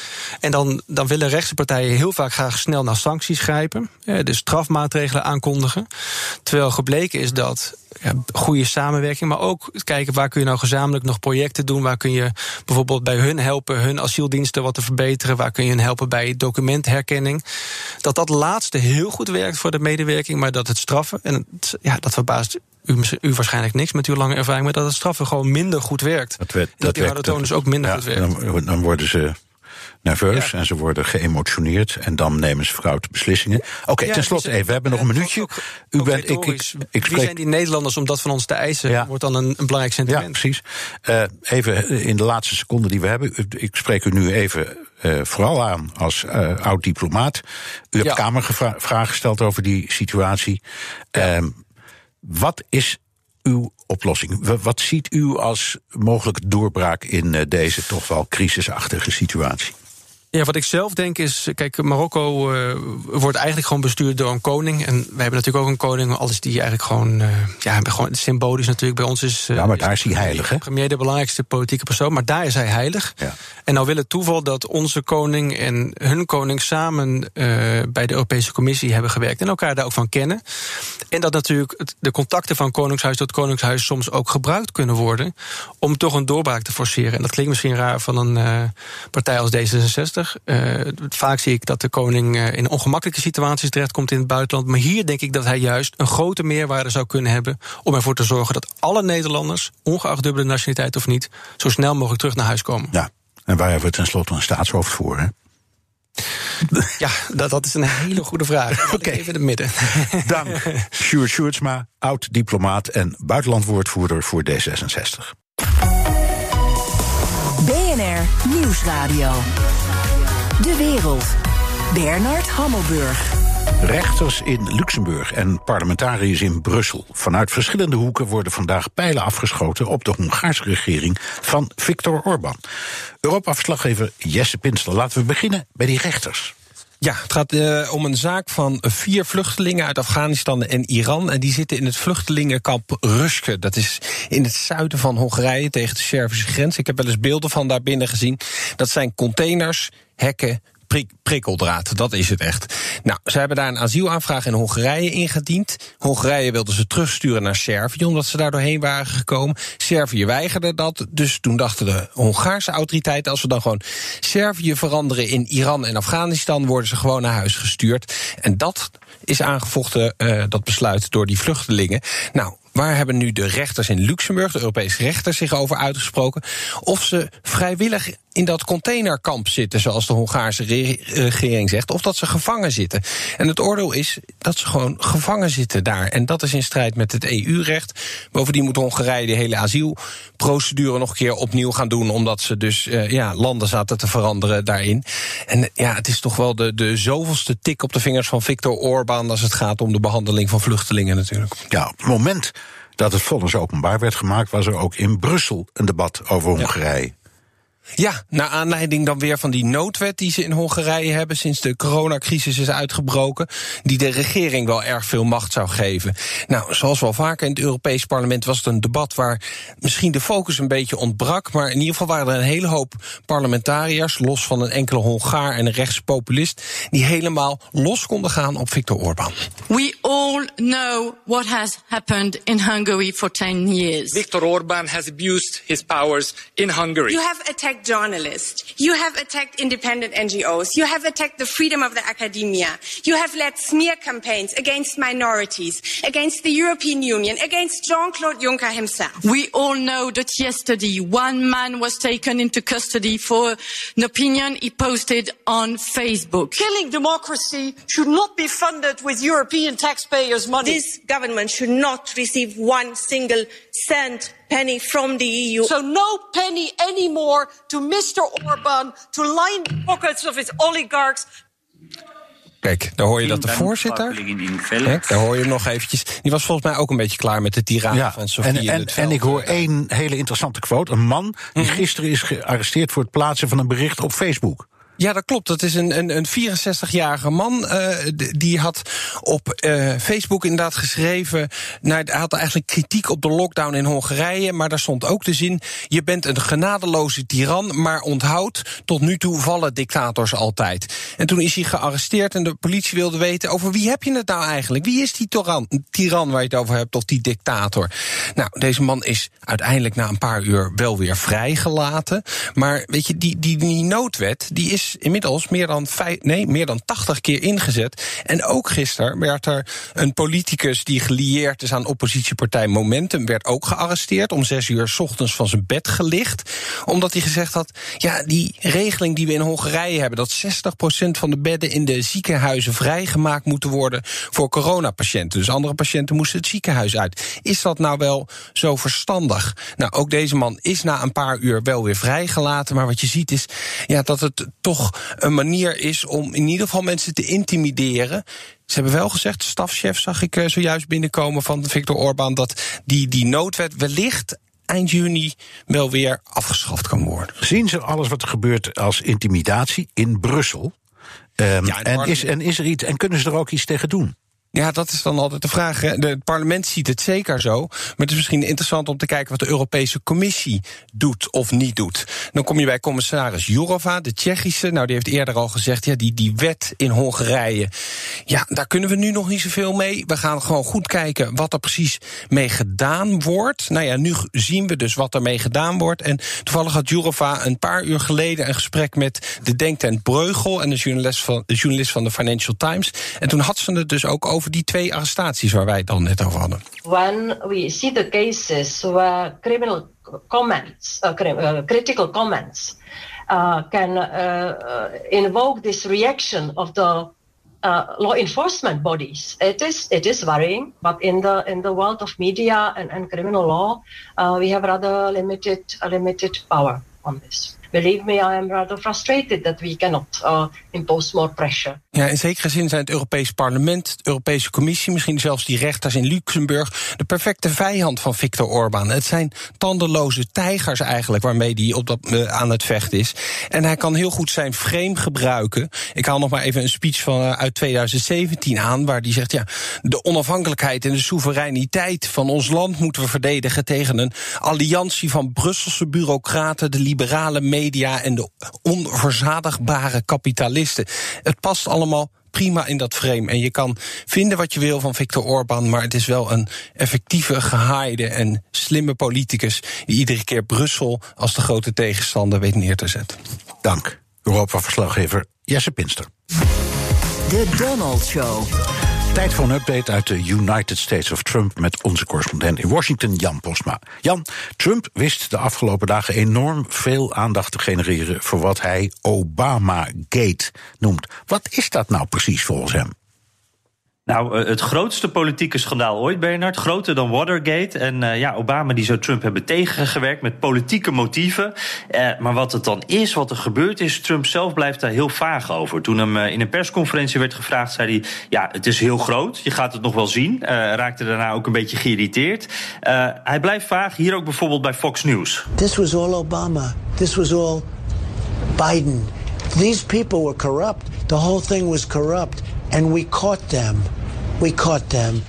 En dan, dan willen rechtse partijen heel vaak graag snel naar sancties grijpen. dus strafmaatregelen aankondigen. Terwijl gebleken is dat ja, goede samenwerking, maar ook kijken waar kun je nou gezamenlijk nog projecten doen. Waar kun je bijvoorbeeld bij hun helpen hun asieldiensten wat te verbeteren. Waar kun je hun helpen bij documentherkenning. Dat dat laatste heel goed werkt voor de medewerking, maar dat het straffen, en het, ja, dat verbaast u, u, waarschijnlijk niks met uw lange ervaring, maar dat het straffen gewoon minder goed werkt. Dat, werd, dat, dat die dus ook minder ja, goed werkt. Dan, dan worden ze nerveus ja. en ze worden geëmotioneerd en dan nemen ze foute beslissingen. Oké, okay, ja, ten slotte even, we hebben nog een minuutje. Ook, u ook bent, ik, ik, ik spreek... Wie zijn die Nederlanders om dat van ons te eisen? Ja. Wordt dan een, een belangrijk sentiment. Ja, precies. Uh, even in de laatste seconde die we hebben. Ik spreek u nu even uh, vooral aan als uh, oud diplomaat. U hebt. Kamervragen gesteld over die situatie. Uh, wat is uw oplossing? Wat ziet u als mogelijke doorbraak in deze toch wel crisisachtige situatie? Ja, wat ik zelf denk is, kijk, Marokko uh, wordt eigenlijk gewoon bestuurd door een koning. En wij hebben natuurlijk ook een koning, al is die eigenlijk gewoon, uh, ja, gewoon symbolisch natuurlijk. Bij ons is. Uh, ja, maar daar is hij heilig, hè? Premier de belangrijkste politieke persoon, maar daar is hij heilig. Ja. En nou wil het toeval dat onze koning en hun koning samen bij de Europese Commissie hebben gewerkt en elkaar daar ook van kennen. En dat natuurlijk de contacten van koningshuis tot koningshuis soms ook gebruikt kunnen worden om toch een doorbraak te forceren. En dat klinkt misschien raar van een partij als D66. Uh, vaak zie ik dat de koning in ongemakkelijke situaties terechtkomt in het buitenland. Maar hier denk ik dat hij juist een grote meerwaarde zou kunnen hebben. om ervoor te zorgen dat alle Nederlanders, ongeacht dubbele nationaliteit of niet. zo snel mogelijk terug naar huis komen. Ja, en waar hebben we tenslotte een staatshoofd voor, hè? Ja, dat, dat is een hele goede vraag. (laughs) Oké. Okay. Even in het midden. (laughs) Dank, Sjoerd Sjoerdsma, oud-diplomaat en buitenlandwoordvoerder voor D66. BNR Nieuwsradio. De wereld. Bernard Hammelburg. Rechters in Luxemburg en parlementariërs in Brussel. Vanuit verschillende hoeken worden vandaag pijlen afgeschoten op de Hongaarse regering van Viktor Orban. Europa-verslaggever Jesse Pinstel. Laten we beginnen bij die rechters. Ja, het gaat uh, om een zaak van vier vluchtelingen uit Afghanistan en Iran. En die zitten in het vluchtelingenkamp Ruske. Dat is in het zuiden van Hongarije tegen de Servische grens. Ik heb wel eens beelden van daar binnen gezien. Dat zijn containers, hekken, prik, prikkeldraad. Dat is het echt. Nou, ze hebben daar een asielaanvraag in Hongarije ingediend. Hongarije wilde ze terugsturen naar Servië, omdat ze daar doorheen waren gekomen. Servië weigerde dat. Dus toen dachten de Hongaarse autoriteiten: als we dan gewoon Servië veranderen in Iran en Afghanistan, worden ze gewoon naar huis gestuurd. En dat is aangevochten, uh, dat besluit, door die vluchtelingen. Nou, Waar hebben nu de rechters in Luxemburg, de Europese rechters, zich over uitgesproken? Of ze vrijwillig in dat containerkamp zitten, zoals de Hongaarse regering zegt, of dat ze gevangen zitten. En het oordeel is dat ze gewoon gevangen zitten daar. En dat is in strijd met het EU-recht. Bovendien moet Hongarije de hele asielprocedure nog een keer opnieuw gaan doen, omdat ze dus uh, ja, landen zaten te veranderen daarin. En ja, het is toch wel de, de zoveelste tik op de vingers van Viktor Orbán als het gaat om de behandeling van vluchtelingen natuurlijk. Ja, op het moment dat het vonnis openbaar werd gemaakt, was er ook in Brussel een debat over Hongarije. Ja, naar aanleiding dan weer van die noodwet die ze in Hongarije hebben sinds de coronacrisis is uitgebroken, die de regering wel erg veel macht zou geven. Nou, zoals wel vaker in het Europees Parlement was het een debat waar misschien de focus een beetje ontbrak, maar in ieder geval waren er een hele hoop parlementariërs, los van een enkele Hongaar en een rechtspopulist, die helemaal los konden gaan op Viktor Orban. We all know what has happened in Hungary for 10 years. Viktor Orban has abused his powers in Hungary. You have attacked journalists. You have attacked independent NGOs. You have attacked the freedom of the academia. You have led smear campaigns against minorities, against the European Union, against Jean-Claude Juncker himself. We all know that yesterday one man was taken into custody for an opinion he posted on Facebook. Killing democracy should not be funded with European taxpayers' money. This government should not receive one single cent penny from the EU. So no penny anymore to Mr. Orban to line the pockets of his oligarchs. Kijk, daar hoor je dat de voorzitter. Kijk, daar hoor je hem nog eventjes. Die was volgens mij ook een beetje klaar met de tirade Ja, van Sofie en, in en, het en ik hoor veld. één hele interessante quote. Een man die Mhm. gisteren is gearresteerd voor het plaatsen van een bericht op Facebook. Ja, dat klopt. Dat is een, een, een 64-jarige man. eh, die had op eh, Facebook inderdaad geschreven. Hij had eigenlijk kritiek op de lockdown in Hongarije. Maar daar stond ook de zin: Je bent een genadeloze tiran. Maar onthoud, tot nu toe vallen dictators altijd. En toen is hij gearresteerd. En de politie wilde weten: over wie heb je het nou eigenlijk? Wie is die toran, tiran waar je het over hebt? Of die dictator? Nou, deze man is uiteindelijk na een paar uur wel weer vrijgelaten. Maar weet je, die, die, die noodwet die is inmiddels meer dan, vijf, nee, meer dan 80 keer ingezet. En ook gisteren werd er een politicus die gelieerd is aan oppositiepartij Momentum, werd ook gearresteerd. Om zes uur 's ochtends van zijn bed gelicht. Omdat hij gezegd had: ja, die regeling die we in Hongarije hebben, dat 60% van de bedden in de ziekenhuizen vrijgemaakt moeten worden voor coronapatiënten. Dus andere patiënten moesten het ziekenhuis uit. Is dat nou wel zo verstandig? Nou, ook deze man is na een paar uur wel weer vrijgelaten. Maar wat je ziet is ja, dat het toch een manier is om in ieder geval mensen te intimideren. Ze hebben wel gezegd, stafchef zag ik eh, zojuist binnenkomen van Viktor Orban, dat die, die noodwet wellicht eind juni wel weer afgeschaft kan worden. Zien ze alles wat er gebeurt als intimidatie in Brussel? Ehm, Ja, en, is, en, is er iets, en kunnen ze er ook iets tegen doen? Ja, dat is dan altijd de vraag. Hè. De- Het parlement ziet het zeker zo. Maar het is misschien interessant om te kijken wat de Europese Commissie doet of niet doet. Dan kom je bij commissaris Jourova, de Tsjechische. Nou, die heeft eerder al gezegd, ja, die, die wet in Hongarije. Ja, daar kunnen we nu nog niet zoveel mee. We gaan gewoon goed kijken wat er precies mee gedaan wordt. Nou ja, nu zien we dus wat er mee gedaan wordt. En toevallig had Jourova een paar uur geleden een gesprek met de denktent Breugel en de journalist van, de journalist van de Financial Times. En toen had ze het dus ook over die twee arrestaties waar wij het al net over hadden. when we see the cases where criminal comments, uh, uh, critical comments, uh, can uh, uh, invoke this reaction of the uh, law enforcement bodies. It is it is worrying, but in the in the world of media and, and criminal law, uh, we have rather limited limited power on this. Believe me, I am rather frustrated that we cannot uh, impose more pressure. Ja, in zekere zin zijn het Europees Parlement, de Europese Commissie, misschien zelfs die rechters in Luxemburg, de perfecte vijand van Viktor Orban. Het zijn tandeloze tijgers eigenlijk waarmee hij op dat, eh, aan het vechten is. En hij kan heel goed zijn frame gebruiken. Ik haal nog maar even een speech van, eh, uit 2017 aan, waar hij zegt: ja, de onafhankelijkheid en de soevereiniteit van ons land moeten we verdedigen tegen een alliantie van Brusselse bureaucraten, de liberale media en de onverzadigbare kapitalisten. Het past allemaal prima in dat frame. En je kan vinden wat je wil van Viktor Orban, maar het is wel een effectieve, gehaaide en slimme politicus die iedere keer Brussel als de grote tegenstander weet neer te zetten. Dank. Europa-verslaggever Jesse Pinster. De Donald Show. Tijd voor een update uit de United States of Trump met onze correspondent in Washington, Jan Posma. Jan, Trump wist de afgelopen dagen enorm veel aandacht te genereren voor wat hij Obama-gate noemt. Wat is dat nou precies volgens hem? Nou, eh, het grootste politieke schandaal ooit, Bernard. Groter dan Watergate. En uh, ja, Obama die zou Trump hebben tegengewerkt met politieke motieven. Uh, maar wat het dan is, wat er gebeurd is, Trump zelf blijft daar heel vaag over. Toen hem in een persconferentie werd gevraagd, zei hij: Ja, het is heel groot. Je gaat het nog wel zien. raakte daarna ook een beetje geïrriteerd. hij blijft vaag, hier ook bijvoorbeeld bij Fox News. This was all Obama. This was all Biden. These people were corrupt. The whole thing was corrupt. And we caught them. We caught them.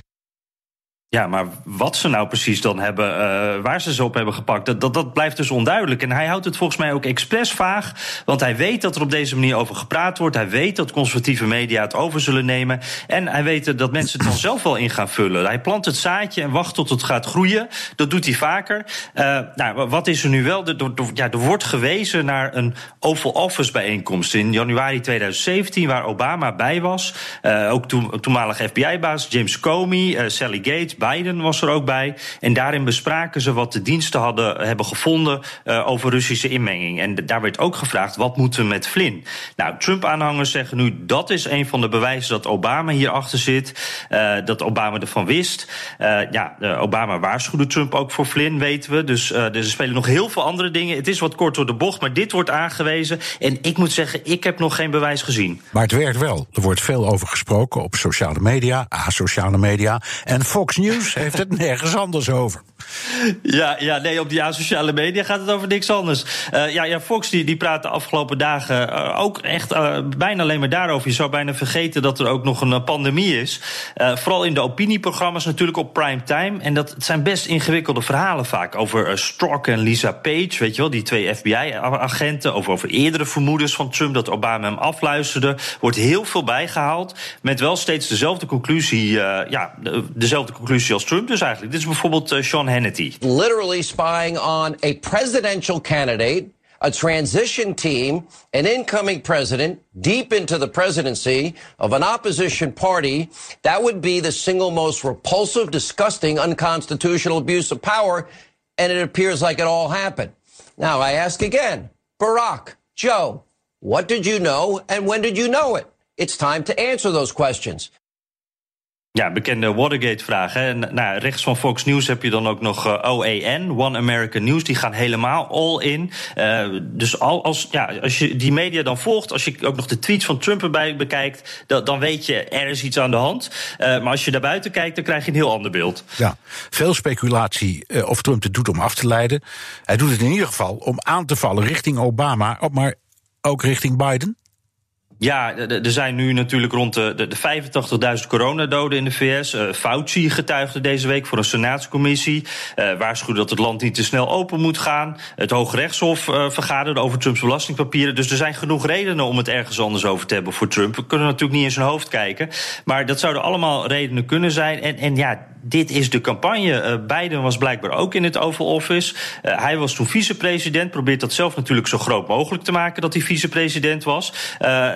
Ja, maar wat ze nou precies dan hebben, uh, waar ze ze op hebben gepakt, dat, dat, blijft dus onduidelijk. En hij houdt het volgens mij ook expres vaag, want hij weet dat er op deze manier over gepraat wordt. Hij weet dat conservatieve media het over zullen nemen. En hij weet dat mensen het dan zelf wel in gaan vullen. Hij plant het zaadje en wacht tot het gaat groeien. Dat doet hij vaker. Uh, nou, wat is er nu wel? Er, ja, er wordt gewezen naar een Oval Office bijeenkomst in januari 2017, waar Obama bij was. Uh, ook toen, toenmalige FBI-baas James Comey, Sally Gates. Biden was er ook bij. En daarin bespraken ze wat de diensten hadden, hebben gevonden uh, over Russische inmenging. En daar werd ook gevraagd: wat moeten we met Flynn? Nou, Trump-aanhangers zeggen nu dat is een van de bewijzen dat Obama hierachter zit. Uh, dat Obama ervan wist. Uh, ja, Obama waarschuwde Trump ook voor Flynn, weten we. Dus er spelen nog heel veel andere dingen. Het is wat kort door de bocht, maar dit wordt aangewezen. En ik moet zeggen, ik heb nog geen bewijs gezien. Maar het werkt wel. Er wordt veel over gesproken op sociale media, asociale media. En Fox News heeft het nergens anders over. Ja, ja, nee, op die asociale media gaat het over niks anders. Uh, ja, ja, Fox die, die praat de afgelopen dagen uh, ook echt uh, bijna alleen maar daarover. Je zou bijna vergeten dat er ook nog een pandemie is. vooral in de opinieprogramma's natuurlijk op prime time. En dat zijn best ingewikkelde verhalen vaak. Over Strzok en Lisa Page, weet je wel, die twee FBI-agenten. Over, over eerdere vermoedens van Trump dat Obama hem afluisterde. Wordt heel veel bijgehaald. Met wel steeds dezelfde conclusie, ja, dezelfde conclusie Trump dus eigenlijk. Dit is bijvoorbeeld uh, Sean Hannity. Literally spying on a presidential candidate, a transition team, an incoming president, deep into the presidency of an opposition party. That would be the single most repulsive, disgusting, unconstitutional abuse of power. And it appears like it all happened. Now I ask again, Barack, Joe, what did you know and when did you know it? It's time to answer those questions. Ja, bekende Watergate-vraag. Nou, rechts van Fox News heb je dan ook nog uh, OAN, One American News. Die gaan helemaal all in. Uh, dus al, als, ja, als je die media dan volgt, als je ook nog de tweets van Trump erbij bekijkt, dan, dan weet je er is iets aan de hand. Uh, maar als je daar buiten kijkt, dan krijg je een heel ander beeld. Ja, veel speculatie of Trump het doet om af te leiden. Hij doet het in ieder geval om aan te vallen richting Obama, maar ook richting Biden. Ja, er zijn nu natuurlijk rond de, de, 85.000 coronadoden in de VS. Uh, Fauci getuigde deze week voor een senaatscommissie. Uh, waarschuwde dat het land niet te snel open moet gaan. Het Hoge Rechtshof uh, vergaderde over Trumps belastingpapieren. Dus er zijn genoeg redenen om het ergens anders over te hebben voor Trump. We kunnen natuurlijk niet in zijn hoofd kijken. Maar dat zouden allemaal redenen kunnen zijn. En, en ja, dit is de campagne. Uh, Biden was blijkbaar ook in het Oval Office. Uh, hij was toen vicepresident. Probeert dat zelf natuurlijk zo groot mogelijk te maken dat hij vicepresident was. Uh,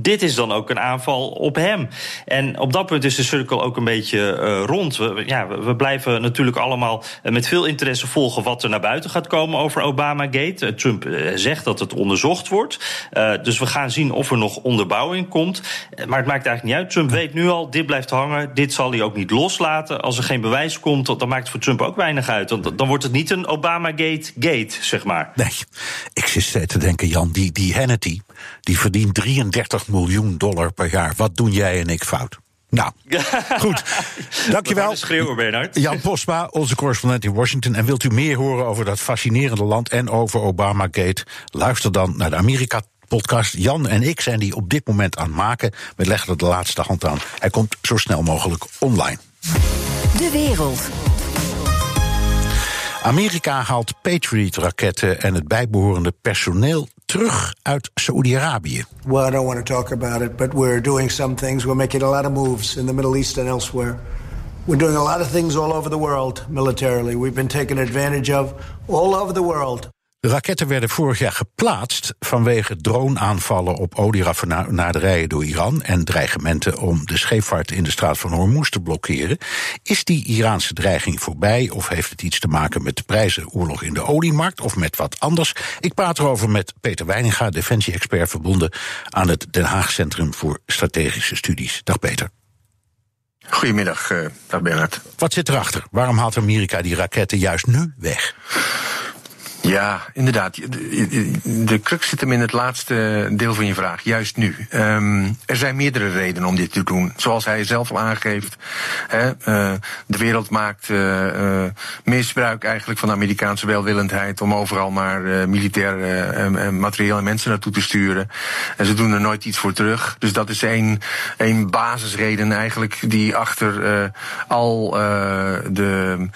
dit is dan ook een aanval op hem. En op dat punt is de cirkel ook een beetje rond. We, ja, we blijven natuurlijk allemaal met veel interesse volgen wat er naar buiten gaat komen over Obamagate. Trump zegt dat het onderzocht wordt. dus we gaan zien of er nog onderbouwing komt. maar het maakt eigenlijk niet uit. Trump weet nu al, dit blijft hangen. Dit zal hij ook niet loslaten als er geen bewijs komt, dan maakt het voor Trump ook weinig uit. Want dan wordt het niet een Obama-gate-gate, zeg maar. Nee, ik zit te denken, Jan, die, die Hannity, die verdient 33 miljoen dollar per jaar. Wat doen jij en ik fout? Nou, (laughs) goed. Dankjewel. schreeuwen, Bernard. Jan Postma, onze correspondent in Washington. En wilt u meer horen over dat fascinerende land en over Obamagate? Luister dan naar de Amerika podcast. Jan en ik zijn die op dit moment aan het maken. We leggen er de laatste hand aan. Hij komt zo snel mogelijk online. De wereld. Amerika haalt Patriot-raketten en het bijbehorende personeel terug uit Saoedi-Arabië. Well, I don't want to talk about it, but we're doing some things. We're making a lot of moves in the Middle East and elsewhere. We're doing a lot of things all over the world militarily. We've been taken advantage of all over the world. De raketten werden vorig jaar geplaatst vanwege droneaanvallen op olieraffinaderijen door Iran en dreigementen om de scheepvaart in de straat van Hormuz te blokkeren. Is die Iraanse dreiging voorbij of heeft het iets te maken met de prijzenoorlog in de oliemarkt of met wat anders? Ik praat erover met Peter Weininga, defensie-expert verbonden aan het Den Haag Centrum voor Strategische Studies. Dag Peter. Goedemiddag, uh, dag Bernard. Wat zit erachter? Waarom haalt Amerika die raketten juist nu weg? Ja, inderdaad. De, crux zit hem in het laatste deel van je vraag, juist nu. Um, er zijn meerdere redenen om dit te doen. Zoals hij zelf al aangeeft, hè, uh, de wereld maakt uh, uh, misbruik eigenlijk van de Amerikaanse welwillendheid om overal maar militair materieel en mensen naartoe te sturen. En ze doen er nooit iets voor terug. Dus dat is één, één basisreden eigenlijk die achter al de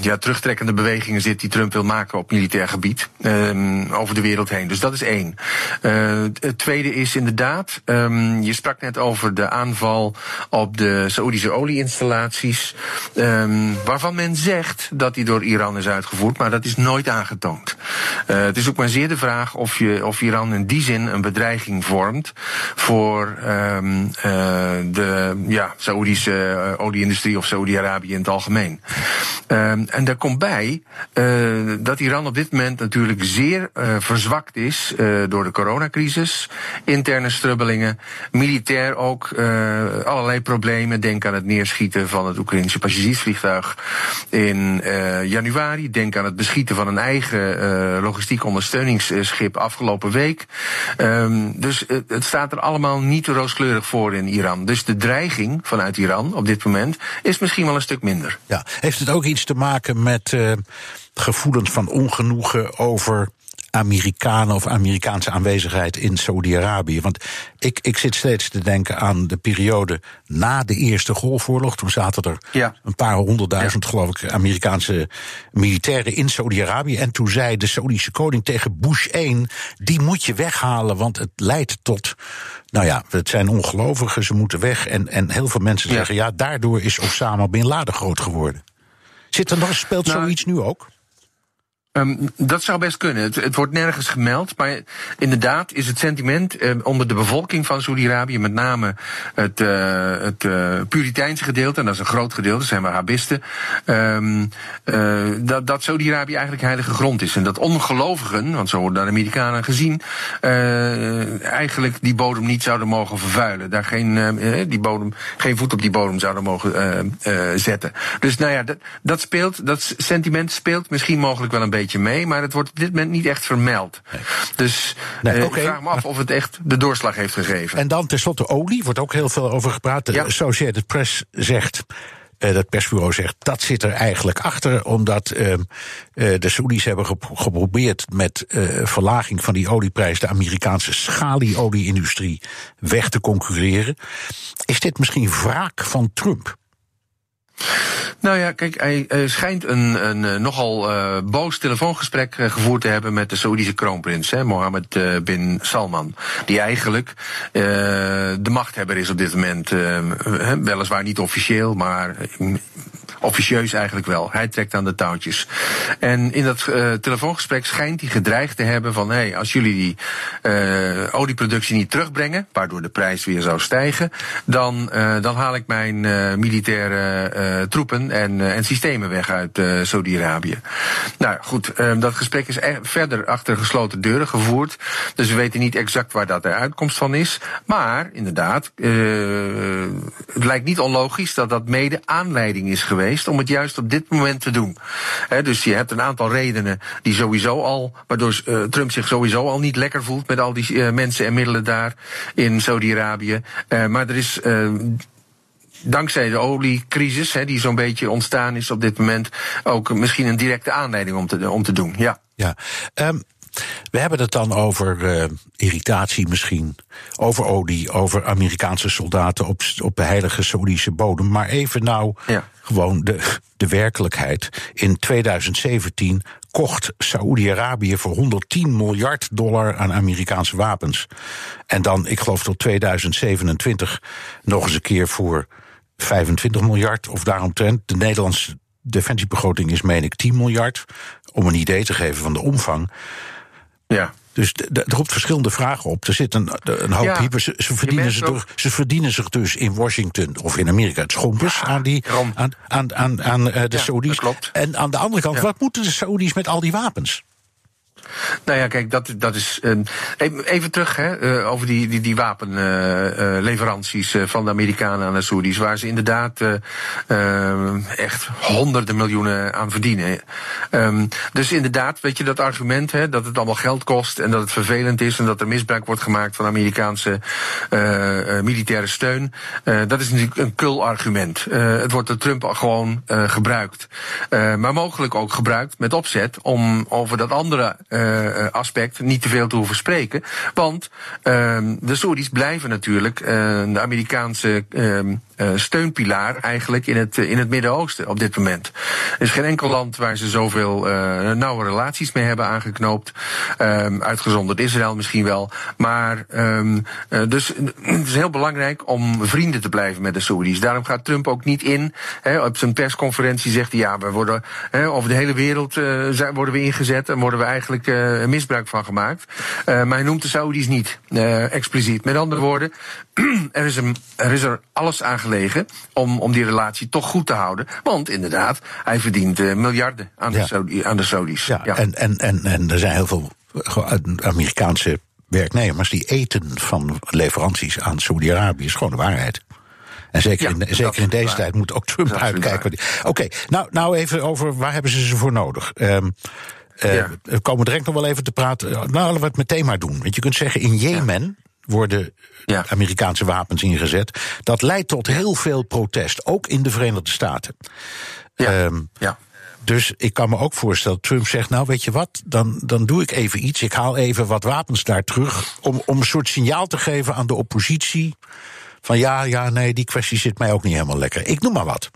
ja, terugtrekkende bewegingen zit die Trump wil maken militair gebied um, over de wereld heen. Dus dat is één. Uh, het tweede is inderdaad, um, je sprak net over de aanval op de Saoedische olieinstallaties, um, waarvan men zegt dat die door Iran is uitgevoerd, maar dat is nooit aangetoond. Uh, het is ook maar zeer de vraag of, je, of Iran in die zin een bedreiging vormt voor uh, de ja, Saoedische olieindustrie of Saoedi-Arabië in het algemeen. En daar komt bij dat Iran op dit moment natuurlijk zeer uh, verzwakt is uh, door de coronacrisis, interne strubbelingen, militair ook uh, allerlei problemen. Denk aan het neerschieten van het Oekraïnse passagiersvliegtuig in januari. Denk aan het beschieten van een eigen logistiek ondersteuningsschip afgelopen week. Um, dus het staat er allemaal niet rooskleurig voor in Iran. Dus de dreiging vanuit Iran op dit moment is misschien wel een stuk minder. Ja, heeft het ook iets te maken met gevoelens van ongenoegen over Amerikanen of Amerikaanse aanwezigheid in Saudi-Arabië. Want ik, ik zit steeds te denken aan de periode na de Eerste Golfoorlog. Toen zaten er ja. een paar honderdduizend, geloof ik, Amerikaanse militairen in Saudi-Arabië. En toen zei de Saudische koning tegen Bush 1: die moet je weghalen, want het leidt tot. Nou ja, het zijn ongelovigen, ze moeten weg. En, en heel veel mensen ja. zeggen: ja, daardoor is Osama Bin Laden groot geworden. Zit er nog, speelt nou, zoiets nu ook? Um, dat zou best kunnen. Het, het, wordt nergens gemeld. Maar inderdaad is het sentiment um, onder de bevolking van Saudi-Arabië, met name het, uh, het uh, Puriteinse gedeelte, en dat is een groot gedeelte, zijn Wahhabisten, um, uh, dat, dat Saudi-Arabië eigenlijk heilige grond is. En dat ongelovigen, want zo worden de Amerikanen gezien, eigenlijk die bodem niet zouden mogen vervuilen. Daar geen, die bodem, geen voet op die bodem zouden mogen zetten. Dus nou ja, dat, dat speelt, dat sentiment speelt misschien mogelijk wel een beetje beetje mee, maar het wordt op dit moment niet echt vermeld. Nee. Dus nee, uh, okay. ik vraag me af of het echt de doorslag heeft gegeven. En dan tenslotte olie, wordt ook heel veel over gepraat. De ja. Associated Press zegt. Uh, dat persbureau zegt dat zit er eigenlijk achter, omdat uh, uh, de Saoedi's hebben geprobeerd met verlaging van die olieprijs de Amerikaanse schalieolie-industrie weg te concurreren. Is dit misschien wraak van Trump? Nou ja, kijk, hij schijnt een, een uh, nogal uh, boos telefoongesprek gevoerd te hebben met de Saoedische kroonprins, hè, Mohammed bin Salman. Die eigenlijk de machthebber is op dit moment. weliswaar niet officieel, maar officieus eigenlijk wel. Hij trekt aan de touwtjes. En in dat uh, telefoongesprek schijnt hij gedreigd te hebben van... hé, als jullie die uh, olieproductie niet terugbrengen... waardoor de prijs weer zou stijgen... dan, uh, dan haal ik mijn militaire troepen en, en systemen weg uit Saudi-Arabië. Nou goed, dat gesprek is verder achter gesloten deuren gevoerd. Dus we weten niet exact waar dat de uitkomst van is. Maar inderdaad, het lijkt niet onlogisch dat dat mede aanleiding is geweest om het juist op dit moment te doen. dus je hebt een aantal redenen die sowieso al, waardoor uh, Trump zich sowieso al niet lekker voelt met al die uh, mensen en middelen daar in Saudi-Arabië. Uh, maar er is dankzij de oliecrisis, die zo'n beetje ontstaan is op dit moment, ook misschien een directe aanleiding om te, om te doen. Ja. ja. Um, we hebben het dan over uh, irritatie misschien, over olie, over Amerikaanse soldaten op, op de heilige Saoedische bodem. Maar even nou ja. gewoon de, de werkelijkheid. In 2017 kocht Saoedi-Arabië voor 110 miljard dollar aan Amerikaanse wapens. En dan, ik geloof tot 2027, nog eens een keer voor 25 miljard of daaromtrent. De Nederlandse defensiebegroting is, meen ik, 10 miljard. Om een idee te geven van de omvang. Ja. Dus er roept verschillende vragen op. Er zit een, een hoop ja, Ze, ze, verdienen zich door, ze verdienen zich dus in Washington of in Amerika het schompers ja, aan, die, aan, aan, aan, aan uh, de ja, Saudis. En aan de andere kant, wat moeten de Saudis met al die wapens? Nou ja, kijk, dat, dat is. Uh, even terug hè, uh, over die, die, die wapenleveranties uh, van de Amerikanen aan de Saoedi's, waar ze inderdaad echt honderden miljoenen aan verdienen. Um, dus inderdaad, weet je, dat argument hè, dat het allemaal geld kost en dat het vervelend is en dat er misbruik wordt gemaakt van Amerikaanse militaire steun, dat is natuurlijk een kul argument. het wordt door Trump gewoon gebruikt. maar mogelijk ook gebruikt met opzet om over dat andere uh, aspect niet te veel te hoeven spreken. Want uh, de Saudis blijven natuurlijk uh, de Amerikaanse ehm, steunpilaar eigenlijk in het, in het Midden-Oosten op dit moment. Er is geen enkel land waar ze zoveel nauwe relaties mee hebben aangeknoopt. Ehm, uitgezonderd Israël misschien wel. Maar dus (clears throat) het is heel belangrijk om vrienden te blijven met de Saudis. Daarom gaat Trump ook niet in. op zijn persconferentie zegt hij ja, we worden over de hele wereld worden we ingezet en worden we eigenlijk misbruik van gemaakt. Uh, maar hij noemt de Saudis niet expliciet. Met andere woorden, (clears throat) er, is hem, er is er alles aan gelegen om, om die relatie toch goed te houden. Want inderdaad, hij verdient miljarden aan, ja. de aan de Saudis. Ja, ja, En, en, en, en er zijn heel veel Amerikaanse werknemers die eten van leveranties aan Saudi-Arabië. is gewoon de waarheid. En zeker, ja, in, zeker in deze tijd moet ook Trump uitkijken. Oké, okay, nou, nou even over waar hebben ze ze voor nodig? Um, uh, ja. We komen direct nog wel even te praten. Nou, laten we het meteen maar doen. Want je kunt zeggen, in Jemen worden ja. Amerikaanse wapens ingezet. Dat leidt tot heel veel protest, ook in de Verenigde Staten. Ja. Um, ja. Dus ik kan me ook voorstellen, Trump zegt, nou weet je wat, dan, dan doe ik even iets. Ik haal even wat wapens daar terug. Om, om een soort signaal te geven aan de oppositie. Van ja, ja, nee, die kwestie zit mij ook niet helemaal lekker. Ik noem maar wat.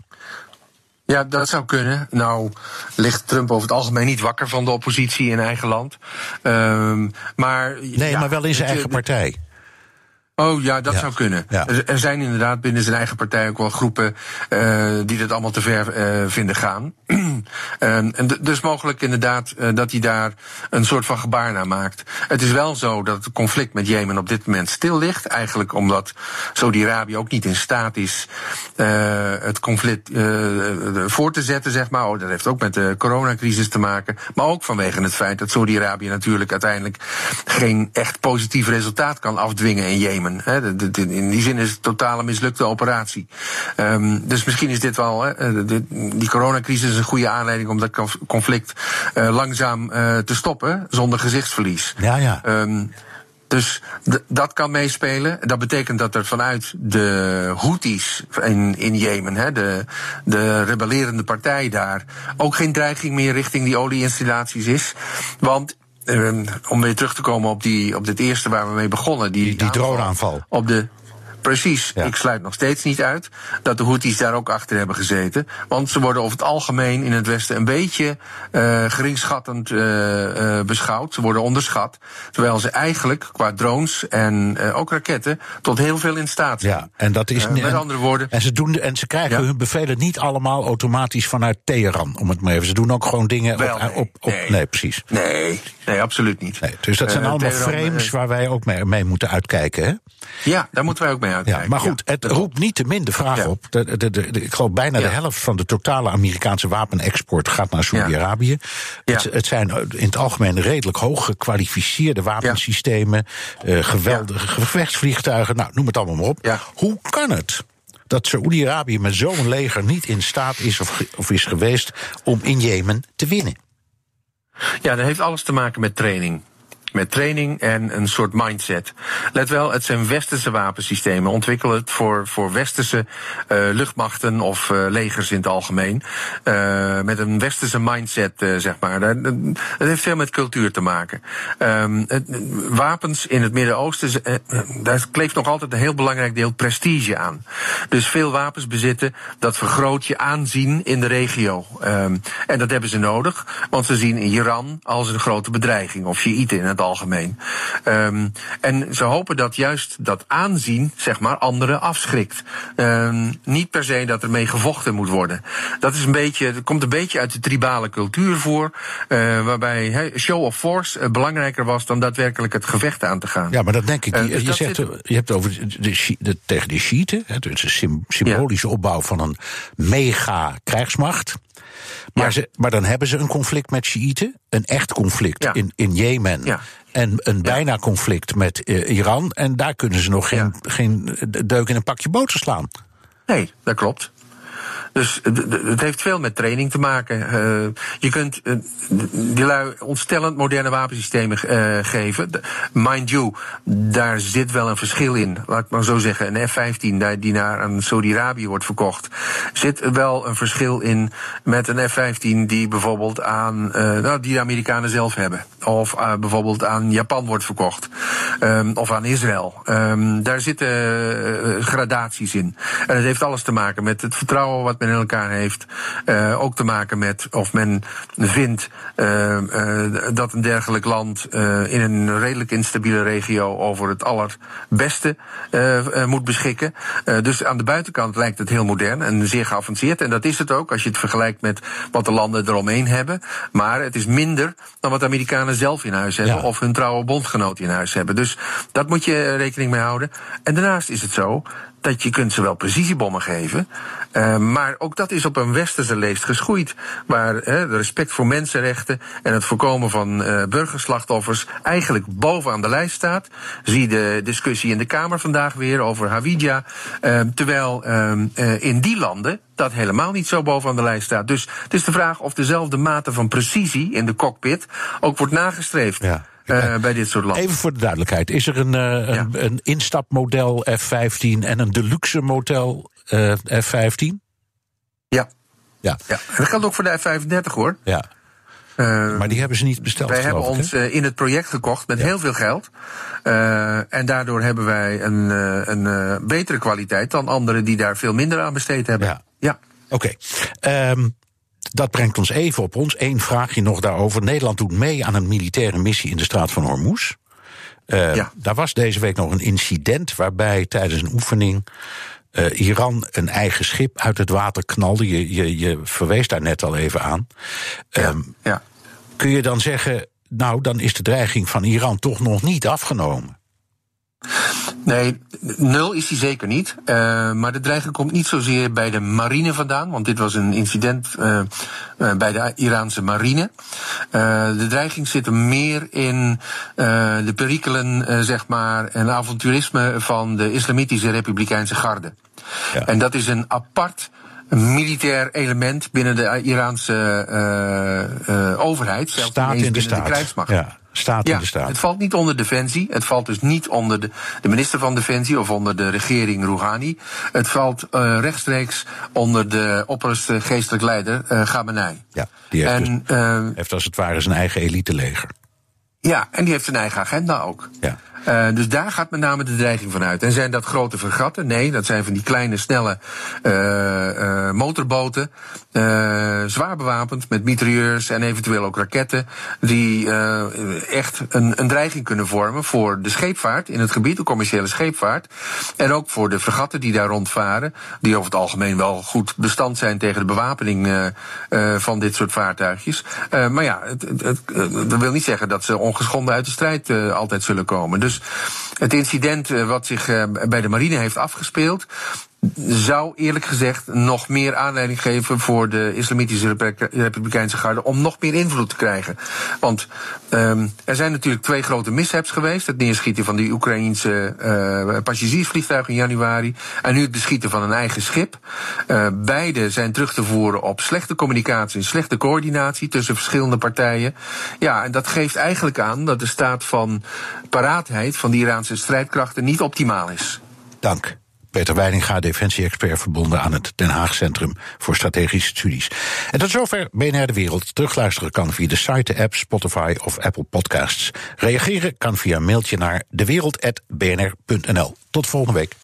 Ja, dat zou kunnen. Nou ligt Trump over het algemeen niet wakker van de oppositie in eigen land. Um, maar, nee, ja, maar wel in zijn eigen partij. Oh ja, dat ja. zou kunnen. Ja. Er zijn inderdaad binnen zijn eigen partij ook wel groepen uh, die dat allemaal te ver uh, vinden gaan. (clears throat) en dus mogelijk inderdaad uh, dat hij daar een soort van gebaar naar maakt. Het is wel zo dat het conflict met Jemen op dit moment stil ligt. Eigenlijk omdat Saudi-Arabië ook niet in staat is het conflict voor te zetten, zeg maar. Oh, dat heeft ook met de coronacrisis te maken. Maar ook vanwege het feit dat Saudi-Arabië natuurlijk uiteindelijk geen echt positief resultaat kan afdwingen in Jemen. In die zin is het een totale mislukte operatie. Um, dus misschien is dit wel, he, die coronacrisis een goede aanleiding om dat conflict uh, langzaam uh, te stoppen, zonder gezichtsverlies. Ja, ja. Um, dus dat kan meespelen. Dat betekent dat er vanuit de Houthis in, in Jemen, hè, de, de rebellerende partij daar, ook geen dreiging meer richting die olieinstallaties is. Want om weer terug te komen op, die, op dit eerste waar we mee begonnen. Die, die, die droneaanval. Op de, Precies. Ja. Ik sluit nog steeds niet uit dat de Houthis daar ook achter hebben gezeten. Want ze worden over het algemeen in het Westen een beetje uh, geringschattend uh, uh, beschouwd. Ze worden onderschat. Terwijl ze eigenlijk qua drones en ook raketten tot heel veel in staat zijn. Ja, en dat is met andere woorden. En ze, doen, en ze krijgen ja. hun bevelen niet allemaal automatisch vanuit Teheran, om het maar even. Ze doen ook gewoon dingen Wel, op, nee, op, op, nee. nee. precies. Nee, nee, absoluut niet. Nee, dus dat zijn allemaal Teheran, frames waar wij ook mee, mee moeten uitkijken. Hè? Ja, daar moeten wij ook mee uitkijken. Ja, maar goed, het roept niet te min de vraag op. De, de, de, ik geloof bijna de helft van de totale Amerikaanse wapenexport gaat naar Saudi-Arabië. Het, het, zijn in het algemeen redelijk hoog gekwalificeerde wapensystemen, uh, geweldige gevechtsvliegtuigen, nou, noem het allemaal maar op. Hoe kan het? Dat Saoedi-Arabië met zo'n leger niet in staat is of, of is geweest om in Jemen te winnen. Ja, dat heeft alles te maken met training met training en een soort mindset. Let wel, het zijn westerse wapensystemen. Ontwikkel het voor, voor westerse uh, luchtmachten of uh, legers in het algemeen. Uh, met een westerse mindset, zeg maar. Dat, heeft veel met cultuur te maken. Um, het, wapens in het Midden-Oosten, daar kleeft nog altijd een heel belangrijk deel prestige aan. Dus veel wapens bezitten, dat vergroot je aanzien in de regio. Um, en dat hebben ze nodig, want ze zien Iran als een grote bedreiging. Of Shiiten in het algemeen. Um, en ze hopen dat juist dat aanzien, zeg maar, anderen afschrikt. Um, niet per se dat er mee gevochten moet worden. Dat is een beetje, het komt een beetje uit de tribale cultuur voor, uh, waarbij he, show of force uh, belangrijker was dan daadwerkelijk het gevecht aan te gaan. Ja, maar dat denk ik. Uh, dus je, zegt, zit... je hebt over de, de, tegen de Shiiten, dus een symbolische opbouw van een mega krijgsmacht. Maar, ze, maar dan hebben ze een conflict met Shiiten, een echt conflict in, in Jemen. En een bijna conflict met eh, Iran. En daar kunnen ze nog geen, geen deuk in een pakje boter slaan. Nee, dat klopt. Dus het heeft veel met training te maken. Uh, je kunt uh, die lui ontstellend moderne wapensystemen uh, geven. Mind you, daar zit wel een verschil in. Laat ik maar zo zeggen. Een F-15 die naar een Saudi-Arabië wordt verkocht. Zit wel een verschil in met een F-15 die bijvoorbeeld aan nou, die de Amerikanen zelf hebben. Of bijvoorbeeld aan Japan wordt verkocht. Um, of aan Israël. Um, daar zitten gradaties in. En het heeft alles te maken met het vertrouwen wat men in elkaar heeft. Uh, ook te maken met of men vindt uh, uh, dat een dergelijk land in een redelijk instabiele regio over het allerbeste moet beschikken. dus aan de buitenkant lijkt het heel modern en zeer geavanceerd. En dat is het ook als je het vergelijkt met wat de landen eromheen hebben. Maar het is minder dan wat de Amerikanen zelf in huis hebben. Of hun trouwe bondgenoot in huis hebben. Dus dat moet je rekening mee houden. En daarnaast is het zo dat je kunt ze wel precisiebommen geven. Uh, maar ook dat is op een westerse leest geschoeid. Waar de respect voor mensenrechten en het voorkomen van uh, burgerslachtoffers eigenlijk bovenaan de lijst staat. Zie de discussie in de Kamer vandaag weer over Hawija. terwijl in die landen dat helemaal niet zo bovenaan de lijst staat. Dus het is de vraag of dezelfde mate van precisie in de cockpit ook wordt nagestreefd. Ja. Uh, bij dit soort landen. Even voor de duidelijkheid: is er een, uh, ja. een, een, instapmodel F-15 en een deluxe model uh, F-15? Ja. ja. ja. En dat geldt ook voor de F-35 hoor. Ja. maar die hebben ze niet besteld. Wij hebben ik, ons in het project gekocht met ja. heel veel geld. en daardoor hebben wij een, een betere kwaliteit dan anderen die daar veel minder aan besteed hebben. Ja. ja. Oké. Okay. Um, dat brengt ons even op ons. Eén vraagje nog daarover. Nederland doet mee aan een militaire missie in de straat van Hormuz. Uh, ja. Daar was deze week nog een incident waarbij tijdens een oefening. Uh, Iran een eigen schip uit het water knalde. Je, je, je verwees daar net al even aan. Ja, um, ja. Kun je dan zeggen, nou, dan is de dreiging van Iran toch nog niet afgenomen? Nee, nul is hij zeker niet. Uh, maar de dreiging komt niet zozeer bij de marine vandaan, want dit was een incident uh, uh, bij de Iraanse marine. de dreiging zit er meer in de perikelen, zeg maar, en avonturisme van de Islamitische Republikeinse Garde. Ja. En dat is een apart militair element binnen de Iraanse overheid, zelfs staat in de, binnen staat. de krijgsmacht. Ja, staat ja, in de staat. Het valt niet onder Defensie, het valt dus niet onder de, de minister van Defensie of onder de regering Rouhani. Het valt uh, rechtstreeks onder de opperste geestelijk leider uh, Khamenei. Ja, die heeft, en, dus, heeft als het ware zijn eigen eliteleger. Ja, en die heeft zijn eigen agenda ook. Ja. Uh, dus daar gaat met name de dreiging van uit. En zijn dat grote vergatten? Nee, dat zijn van die kleine, snelle uh, uh, motorboten. Zwaar bewapend met mitrailleurs en eventueel ook raketten. Die echt een, een dreiging kunnen vormen voor de scheepvaart in het gebied, de commerciële scheepvaart. En ook voor de vergatten die daar rondvaren. Die over het algemeen wel goed bestand zijn tegen de bewapening van dit soort vaartuigjes. maar ja, het, het, het, dat wil niet zeggen dat ze ongeschonden uit de strijd altijd zullen komen. Dus het incident wat zich bij de marine heeft afgespeeld zou eerlijk gezegd nog meer aanleiding geven voor de Islamitische Republikeinse Garde om nog meer invloed te krijgen. Want um, er zijn natuurlijk twee grote mishaps geweest: het neerschieten van die Oekraïense uh, passagiersvliegtuig in januari en nu het beschieten van een eigen schip. Uh, beide zijn terug te voeren op slechte communicatie en slechte coördinatie tussen verschillende partijen. Ja, en dat geeft eigenlijk aan dat de staat van paraatheid van de Iraanse strijdkrachten niet optimaal is. Dank. Peter Weidinga, defensie-expert verbonden aan het Den Haag Centrum voor Strategische Studies. En tot zover BNR De Wereld. Terugluisteren kan via de site, de app, Spotify of Apple Podcasts. Reageren kan via een mailtje naar dewereld.bnr.nl. Tot volgende week.